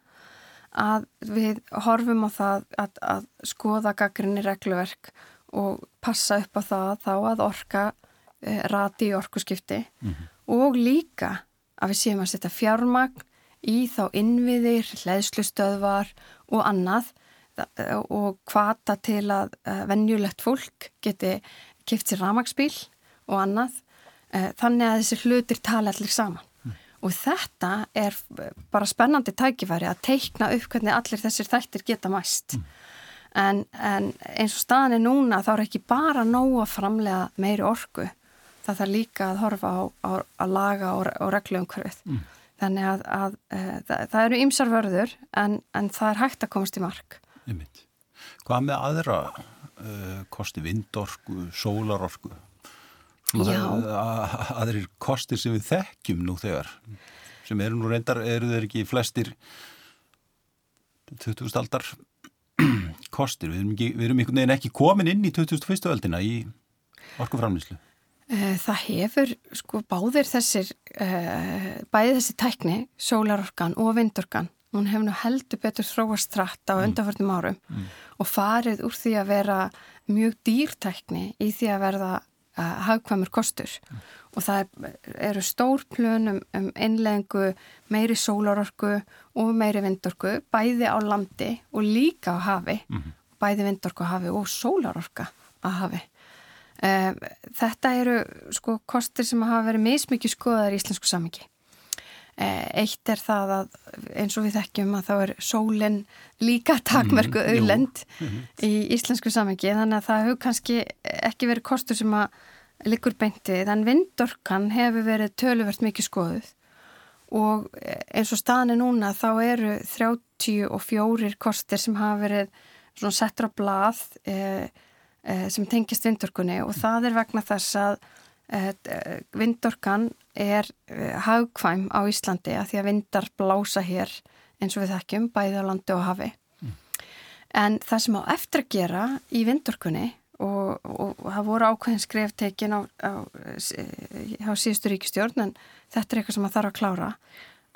B: að við horfum á það að, að skoða gaggrinni regluverk og passa upp á það þá að orka e, rati í orkuskipti mm -hmm. og líka að við séum að setja fjármagn í þá innviðir, hlæðslustöðvar og annað. Og kvata til að vennjulegt fólk geti kipt sér ramagsbíl og annað. E, þannig að þessi hlutir tala allir saman. Og þetta er bara spennandi tækifæri að teikna upp hvernig allir þessir þættir geta mæst. Mm. en, en eins og staðin er núna þá er ekki bara nóg að framlega meiri orgu það þarf líka að horfa á, á að laga og, og reglu um hverfið mm. þannig að, að, e, það, það eru ymsar vörður en, en það er hægt að komast í mark
A: Einmitt. Hvað með aðra uh, kosti vindorgu, sólarorgu aðrir kostir sem við þekkjum nú þegar sem eru nú reyndar, eru þeir ekki flestir 20. aldar kostir, við erum, ekki, við erum einhvern veginn ekki komin inn í 2001. öldina í orkuframlýslu
B: eh, Það hefur sko báðir þessir uh, bæði þessi tækni, sólarorkan og vindorkan, hún hefur nú heldur betur þróast trætt á mm. undanförnum árum mm. og farið úr því að vera mjög dýrtækni í því að verða hagkvæmur kostur mm. og það eru stór plönum um innlengu meiri sólarorku og meiri vindorku bæði á landi og líka á hafi mm bæði vindorku á hafi og sólarorka á hafi um, þetta eru sko kostur sem hafa verið mismikið skoðar í íslensku samingi e, eitt er það að eins og við þekkjum að þá er sólinn líka takmerku mm, auðlend mm, í íslensku samingi þannig að það hefur kannski ekki verið kostur sem að likur beintið en vindorkan hefur verið töluvert mikið skoðuð. Og eins og staðinu núna þá eru 34 kostir sem hafa verið settur á blað e, e, sem tengist vindorkunni og það er vegna þess að e, vindorkan er hagkvæm á Íslandi að því að vindar blása hér eins og við þekkjum bæði á landi og hafi mm. en það sem á eftir að gera í vindorkunni og, og, og það voru ákveðin skreftekin á, á, á síðustu ríkistjórn en þetta er eitthvað sem það þarf að klára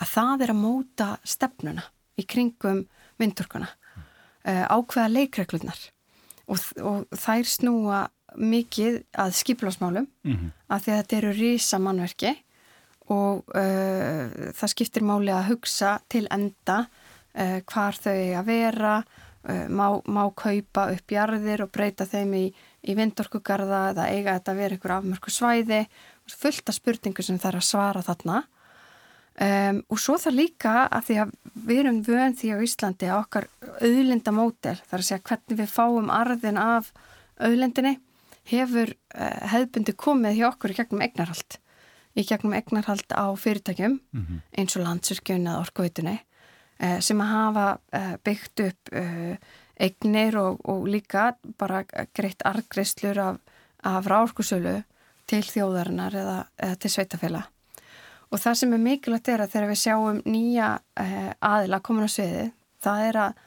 B: að það er að móta stefnuna í kringum vindurkuna mm. uh, ákveða leikreglunar og, og þær snúa mikið að skiplásmálum mm -hmm. að því að þetta eru rísa mannverki og uh, það skiptir máli að hugsa til enda uh, hvar þau að vera Uh, má, má kaupa upp jarðir og breyta þeim í, í vindorkugarða eða eiga þetta að vera ykkur afmörku svæði fullt af spurningu sem er að svara þarna um, og svo það líka að því að við erum vöðan því á Íslandi að okkar auðlindamótel þar að segja hvernig við fáum arðin af auðlindinni hefur uh, hefðbundi komið hjá okkur í gegnum egnarhald í gegnum egnarhald á fyrirtækjum mm -hmm. eins og landsyrkjun eða orkuvitunni Eh, sem að hafa eh, byggt upp eh, eignir og, og líka bara greitt argreifslur af, af ráðskusölu til þjóðarinnar eða, eða til sveitafélag. Og það sem er mikilvægt er að þegar við sjáum nýja aðila komin á sviði, það er að,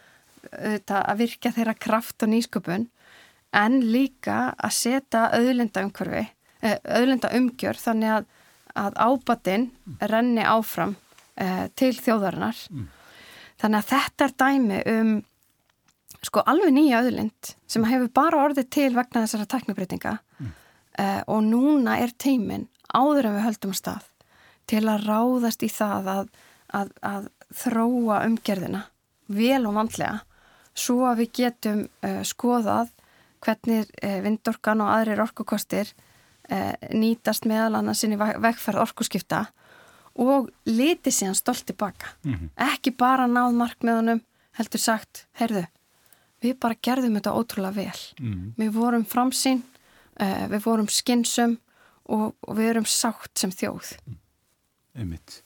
B: að virka þeirra kraft og nýsköpun en líka að setja auðlinda umhverfi, auðlinda umgjör þannig að, að ábatinn renni áfram til þjóðarinnar. Mm. Þannig að þetta er dæmi um sko alveg nýja öðlind sem hefur bara orðið til vegna þessara teknibreitinga mm. uh, og núna er tímin áður en við höldum að stað til að ráðast í það að, að, að þróa umgerðina vel og vandlega svo að við getum uh, skoðað hvernig uh, vindorkan og aðrir orkukostir nýtast meðal annars inn í vegferð orkuskipta og liti síðan stolt tilbaka. Mm -hmm. Ekki bara náð markmiðunum, heldur sagt, heyrðu, við bara gerðum þetta ótrúlega vel. Mm -hmm. Við vorum framsýn, uh, við vorum skinsum og, og við erum sátt sem þjóð.
A: Einmitt.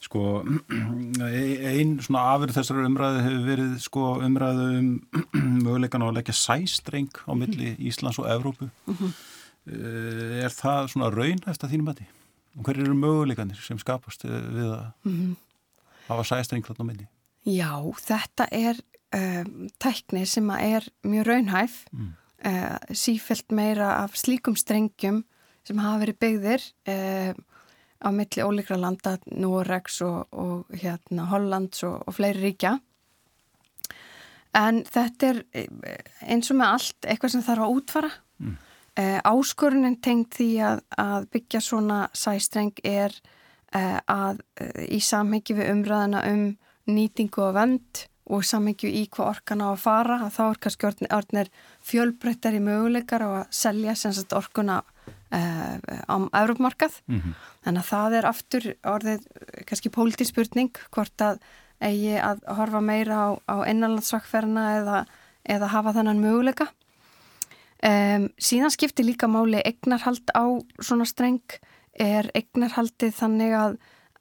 A: Sko, einn svona afur þessar umræðu hefur verið sko umræðu um *clears throat* möguleikan á að leggja sæstreng á milli mm -hmm. Íslands og Evrópu. -hmm. Er það svona raun eftir þínum að því? Og hver eru möguleikanir sem skapast við að -hmm. hafa sæstreng þarna á milli?
B: Já, þetta er um, tækni sem er mjög raunhæf mm. uh, sífelt meira af slíkum strengjum sem hafa verið byggðir uh, á milli ólíkra landa, Norex og, og hérna, Hollands og, og fleiri ríkja. En þetta er eins og með allt eitthvað sem þarf að útfara. Mm. Eh, áskorunin tengt því að, að byggja svona sæstreng er eh, að eh, í samhengi við umræðina um nýtingu og vend og samhengi í hvað orkan á að fara, að þá er kannski orðinir fjölbreyttar í möguleikar og að selja orkuna uh, á Európmarkað mm -hmm. þannig að það er aftur orðið kannski pólitíspurning hvort að eigi að horfa meira á, á innanlandsvakferna eða, eða hafa þannan möguleika. Um, síðan skiptir líka máli egnarhald á svona streng. Er egnarhaldið þannig að,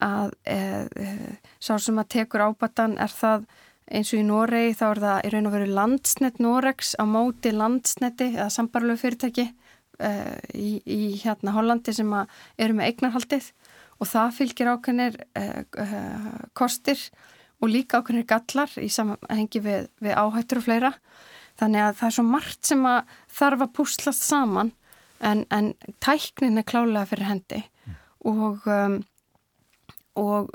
B: að e, e, sá sem að tekur ábatan er það eins og í Noregi þá er það í raun og veru landsnett Noregs á móti landsnetti eða sambarlegu fyrirtæki uh, í, í hérna Hollandi sem eru með eignarhaldið og það fylgir ákveðnir uh, uh, kostir og líka ákveðnir gallar í samhengi við, við áhættur og fleira. Þannig að það er svo margt sem að þarf að púslast saman en, en tæknin er klálega fyrir hendi og um, og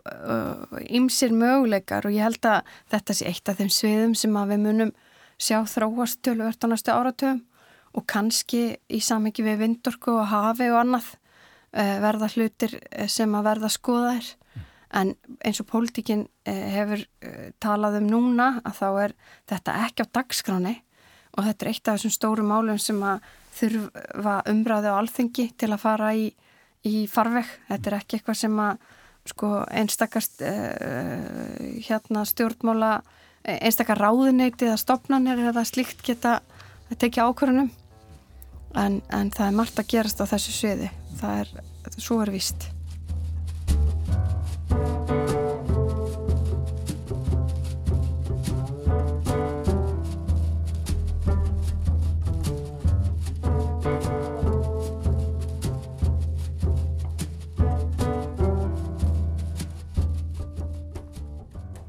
B: ymsir möguleikar og ég held að þetta sé eitt af þeim sviðum sem að við munum sjá þróast tölvört á næstu áratöfum og kannski í samhengi við vindorku og hafi og annað uh, verða hlutir eh, sem að verða skoðaðir en eins og pólitíkin uh, hefur talað um núna að þá er þetta ekki á dagskráni og þetta er eitt af þessum stóru málum sem að þurfa umræði á alþengi til að fara í, í farveg. Þetta er ekki eitthvað sem að sko einstakast hérna stjórnmála einstakar ráðuneyti eða stopnarnir eða slíkt geta að tekja ákvörunum en, en það er margt að gerast á þessu sviði það er, svo er vist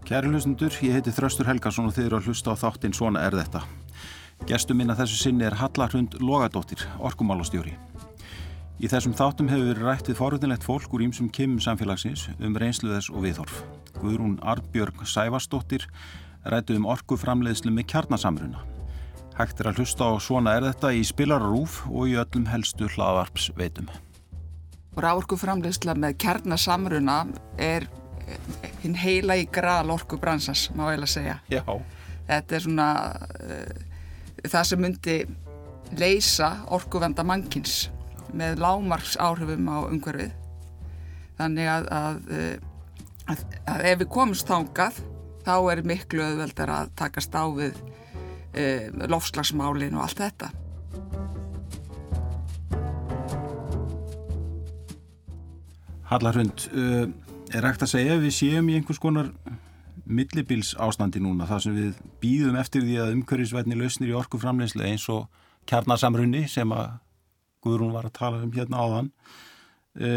A: Kæri hlustundur, ég heiti Þraustur Helgarsson og þið eru að hlusta á þáttinn Svona er þetta. Gestur minna þessu sinni er Hallarhund Logadóttir, orkumálastjóri. Í þessum þáttum hefur verið rætt við forveitinlegt fólk úr ímsum kemum samfélagsins um reynsluðes og viðhorf. Guðrún Arbjörg Sævastóttir rætti um orkuframleiðslu með kjarnasamruna. Hægt er að hlusta á Svona er þetta í spilararúf og í öllum helstu hlaðvarps veitum.
C: Ráorkuframleiðsla með kjarnasamruna er hinn heila í gral orkubransas, má ég vel að segja.
A: Já.
C: Þetta er svona... Það sem myndi leysa orkuvenda mannkins með lámarks áhrifum á umhverfið. Þannig að, að, að, að ef við komumst þángað þá er miklu öðveldar að takast á við e, lofslagsmálin og allt þetta.
A: Hallarhund uh, er ekkert að segja við séum í einhvers konar millibils ástandi núna þar sem við býðum eftir því að umhverfisvætni lausnir í orkuframleyslu eins og kjarnasamrunni sem að Guðrún var að tala um hérna áðan e,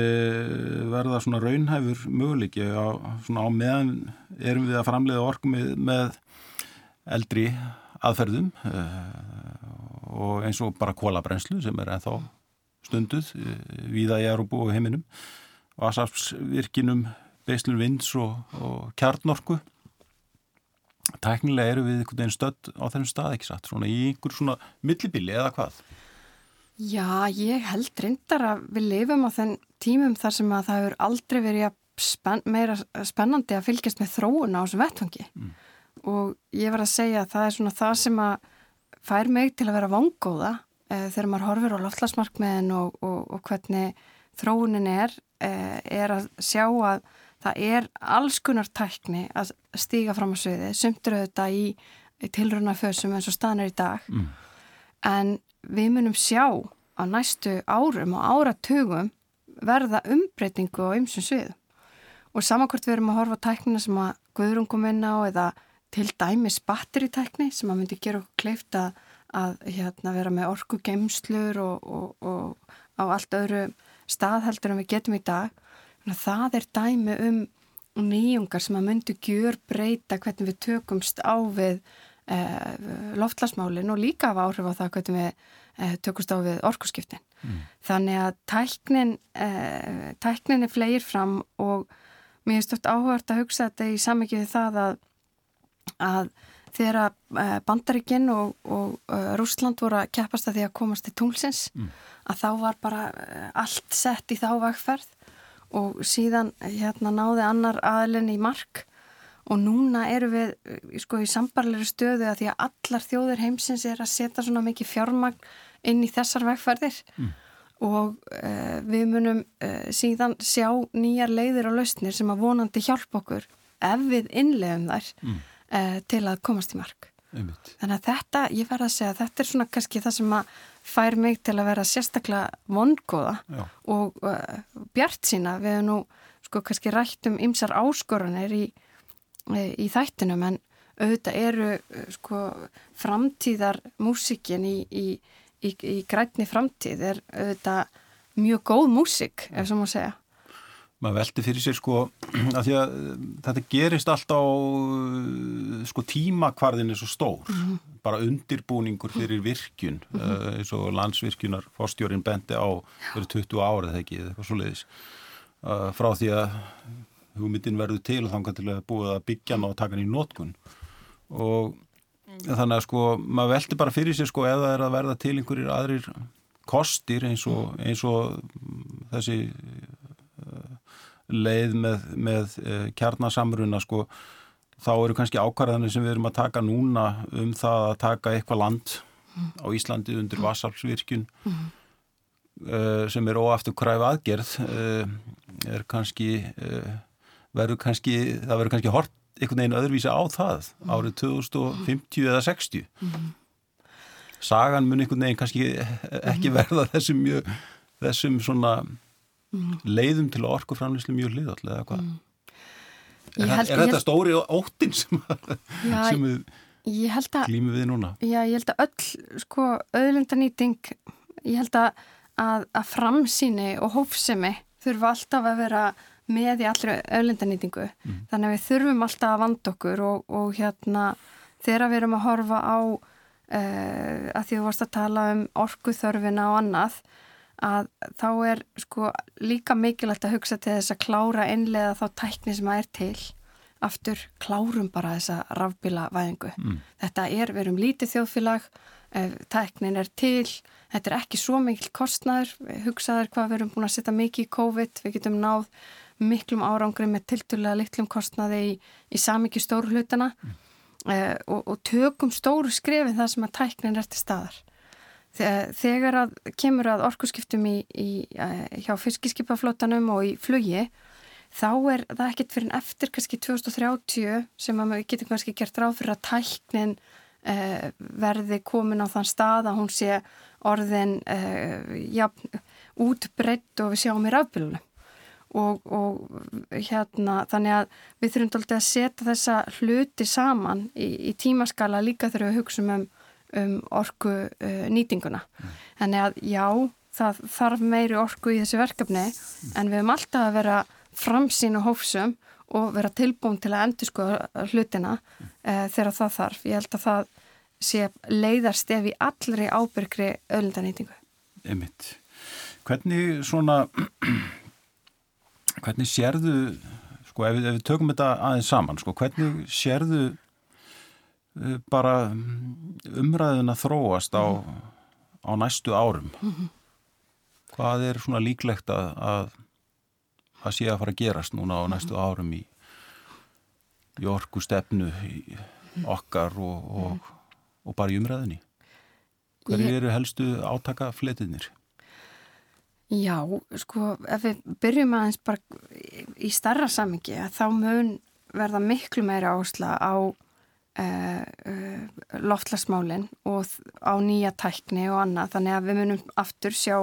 A: verða svona raunhæfur möguleiki á, svona á meðan erum við að framleiða orku með, með eldri aðferðum e, og eins og bara kólabrenslu sem er ennþá stunduð e, viða í Európu og heiminum vasafsvirkinum beislun vinds og, og kjarnorku Tæknilega eru við einhvern veginn stödd á þennum stað ekki satt, svona í einhver svona millibili eða hvað?
B: Já, ég held reyndar að við lifum á þenn tímum þar sem að það hefur aldrei verið spenn, meira spennandi að fylgjast með þróun á þessum vettfangi mm. og ég var að segja að það er svona það sem að fær mig til að vera vangóða eh, þegar maður horfir á loftlasmarkmiðin og, og, og hvernig þróunin er, eh, er að sjá að það er alls kunnar tækni að stíga fram á sviði, sumtur auðvitað í, í tilrunafösum eins og staðnir í dag mm. en við munum sjá á næstu árum og áratugum verða umbreytingu á ymsum sviðum og samankvæmt við erum að horfa tæknina sem að Guðrún kom inn á eða til dæmis batteritækni sem að myndi gera okkur kleift að, að hérna, vera með orku geimslur og, og, og á allt öðru staðheldur en við getum í dag. Það er dæmi um nýjungar sem að myndi gjör breyta hvernig við tökumst á við eh, loftlasmálinn og líka af áhrif á það hvernig við eh, tökumst á við orkuskiptin. Mm. Þannig að tæknin, eh, tæknin er flegir fram og mér er stort áhört að hugsa þetta í samvikið það að, að þegar eh, Bandaríkinn og, og uh, Rúsland voru að keppast að því að komast til tunglsins mm. að þá var bara uh, allt sett í þá vagferð og síðan hérna náði annar aðlinn í mark og núna eru við sko í sambarleiri stöðu að því að allar þjóður heimsins er að setja svona mikið fjármagn inn í þessar vegferðir mm og uh, við munum uh, síðan sjá nýjar leiðir og lausnir sem að vonandi hjálpa okkur ef við innlegum þær mm. uh, til að komast í mark. Einmitt. Þannig að þetta, ég verða að segja, þetta er svona kannski það sem að fær mig til að vera sérstaklega vongóða og bjart sína. Við hefum nú sko kannski rætt um ymsar áskoranir í, í þættinum en auðvitað eru sko framtíðar músikin í, í í, í grænni framtíð er auðvitað mjög góð músik, ef svo má segja.
A: Maður veldi fyrir sér sko *clears throat* að því að þetta gerist alltaf sko tímakvarðin er svo stór, mm -hmm. bara undirbúningur fyrir virkjun mm -hmm. eins og landsvirkjunar fórstjórin bendi á fyrir 20 árið þegar ekki, eitthvað svo leiðis uh, frá því að hugmyndin verður til og þangar til að búið að byggja ná og taka hann í nótkun og þannig að sko maður veldi bara fyrir sér sko það er að verða til einhverjir aðrir kostir eins og, eins og þessi uh, leið með, með uh, kjarnasamruna sko þá eru kannski ákvarðanir sem við erum að taka núna um það að taka eitthvað land á Íslandi undir vassalsvirkjun uh, sem er óaftur kræf aðgerð er kannski verður kannski, það verður kannski hort einhvern veginn öðruvísi á það árið 2050 eða 60 mm. sagan mun einhvern veginn kannski ekki mhm. verða þessum mjög, þessum svona mm. leiðum til orkuframlýslu mjög liðall eða hvað mm. er, er þetta stóri óttin sem, já, sem við glýmum við núna?
B: Já, ég held að öll sko auðlendanýting ég held að, að, að framsýni og hófsemi þurfa alltaf að vera með í allri öðlendanýtingu mm. þannig að við þurfum alltaf að vanda okkur og, og hérna þegar við erum að horfa á uh, að því þú varst að tala um orkuþörfina og annað að þá er sko líka mikilvægt að hugsa til þess að klára einlega þá tækni sem að er til aftur klárum bara þessa rafbíla væðingu. Mm. Þetta er, við erum lítið þjóðfélag, eh, tæknin er til, þetta er ekki svo mikil kostnæður, hugsaður hvað við erum búin að setja mikið í COVID, við getum náð miklum árangri með tilturlega litlum kostnaði í, í samiki stóru hlutana mm. uh, og, og tökum stóru skrefin það sem að tæknin er til staðar. Þegar að kemur að orkusskiptum í, í, uh, hjá fiskiskipaflótanum og í flugi þá er það ekkert fyrir en eftir kannski 2030 sem að við getum kannski gert ráð fyrir að tæknin uh, verði komin á þann stað að hún sé orðin ja, útbreytt og við sjáum í rafbílunum. Og, og hérna þannig að við þurfum alltaf að setja þessa hluti saman í, í tímaskala líka þegar við hugsaum um, um orku uh, nýtinguna. Mm. Þannig að já, það þarf meiri orku í þessu verkefni mm. en við höfum alltaf að vera framsýn og hófsum og vera tilbúin til að endur sko hlutina mm. uh, þegar það þarf. Ég held að það sé leiðarst ef í allri ábyrgri öllundanýtingu.
A: Emit. Hvernig svona *clears throat* Hvernig sérðu, sko ef ef við tökum þetta aðeins saman, sko hvernig sérðu uh, bara umræðuna þróast á, á næstu árum. Mm -hmm. Hvað er svona líklegt að, að, að sé að fara að gerast núna á næstu árum í, í orku stefnu í okkar og, og, og bara í umræðinni? Hverju eru helstu átaka fletinir?
B: Já, sko, ef við byrjum aðeins bara í starra samingi að þá mun verða miklu meira ásla á uh, uh, loftlasmálinn og á nýja tækni og annað þannig að við munum aftur sjá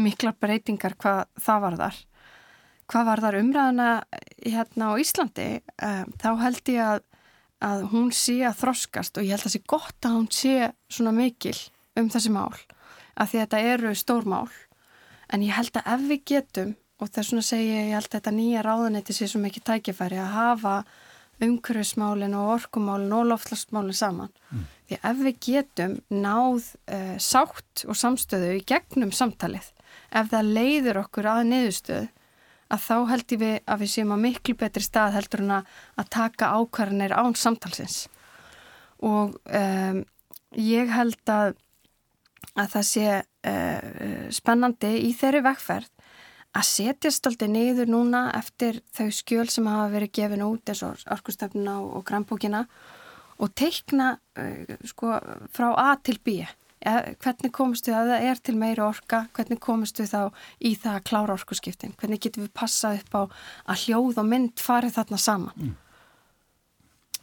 B: mikla breytingar hvað það var þar. Hvað var þar umræðana hérna á Íslandi? Þá held ég að, að hún sé að þroskast og ég held að það sé gott að hún sé svona mikil um þessi mál að því að þetta eru stór mál en ég held að ef við getum og þess vegna segi ég, ég held að þetta nýja ráðanetti sé svo mikið tækifæri að hafa umhverfismálin og orkumálin og loftlagsmálin saman mm. því ef við getum náð uh, sátt og samstöðu í gegnum samtalið ef það leiður okkur að niðurstöðu að þá heldur við að við séum að miklu betri stað heldur en að taka ákvarðanir án samtalsins og um, ég held að að það sé uh, spennandi í þeirri vekkferð að setjast alltaf niður núna eftir þau skjöl sem hafa verið gefin út eins og orkustafnuna og grannbókina og teikna uh, sko frá A til B. Hvernig komist við að það er til meiri orka? Hvernig komist við þá í það að klára orkuskiptin, hvernig getum við passað upp á að hljóð og mynd farið þarna saman? Mm.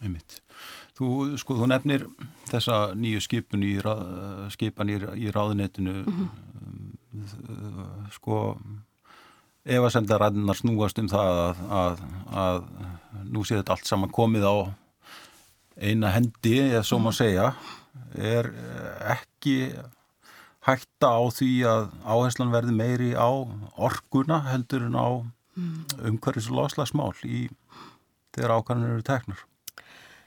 A: Einmitt. Þú, sko, þú nefnir þessa nýju skipun í, skipan í, í ráðunetinu mm -hmm. sko ef að senda ræðinar snúast um það að, að, að nú sé þetta allt saman komið á eina hendi, eða svo maður segja er ekki hætta á því að áherslan verði meiri á orkuna heldur en á mm. umhverfis og loslagsmál í þegar ákvæmlega eru teknar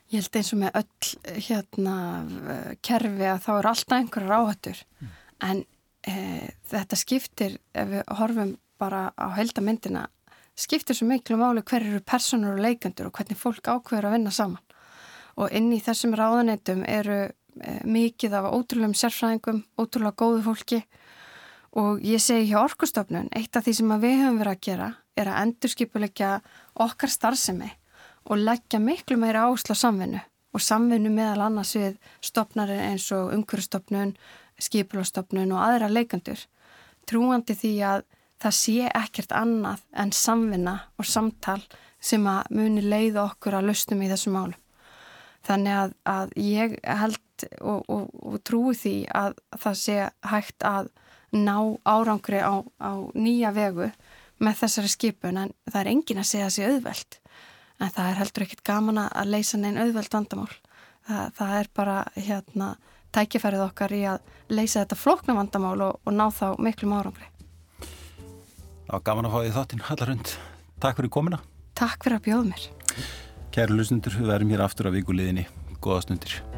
B: Ég held eins og með öll hérna kerfi að þá er alltaf einhverjar áhættur mm. en e, þetta skiptir ef við horfum bara á heldamindina skiptir svo miklu máli hver eru personur og leikandur og hvernig fólk ákveður að vinna saman. Og inn í þessum ráðanetum eru e, mikið af ótrúlegum sérfræðingum, ótrúlega góðu fólki. Og ég segi hjá orkustofnun eitt af því sem við höfum verið að gera er að endurskipulegja okkar starfsemi og leggja miklu meira ásla samvinnu og samvinnu meðal annars við stopnarir eins og umhverfstofnun, skipulastofnun og aðra leikandur trúandi því að það sé ekkert annað en samvinna og samtal sem að muni leiða okkur að lustum í þessu málum. Þannig að, að ég held og, og, og trúi því að það sé hægt að ná árangri á, á nýja vegu með þessari skipun en það er engin að segja þessi auðvelt en það er heldur ekkit gaman að leysa neinn auðveld vandamál. Það, það er bara hérna tækifærið okkar í að leysa þetta flokna vandamál og, og ná þá miklu márangri.
A: Já, gaman að fá því þáttinn, Hallarhund. Takk fyrir komina.
B: Takk fyrir að bjóða mér.
A: Kæru lusendur, við erum hér aftur á vikuleginni. Góða stundir.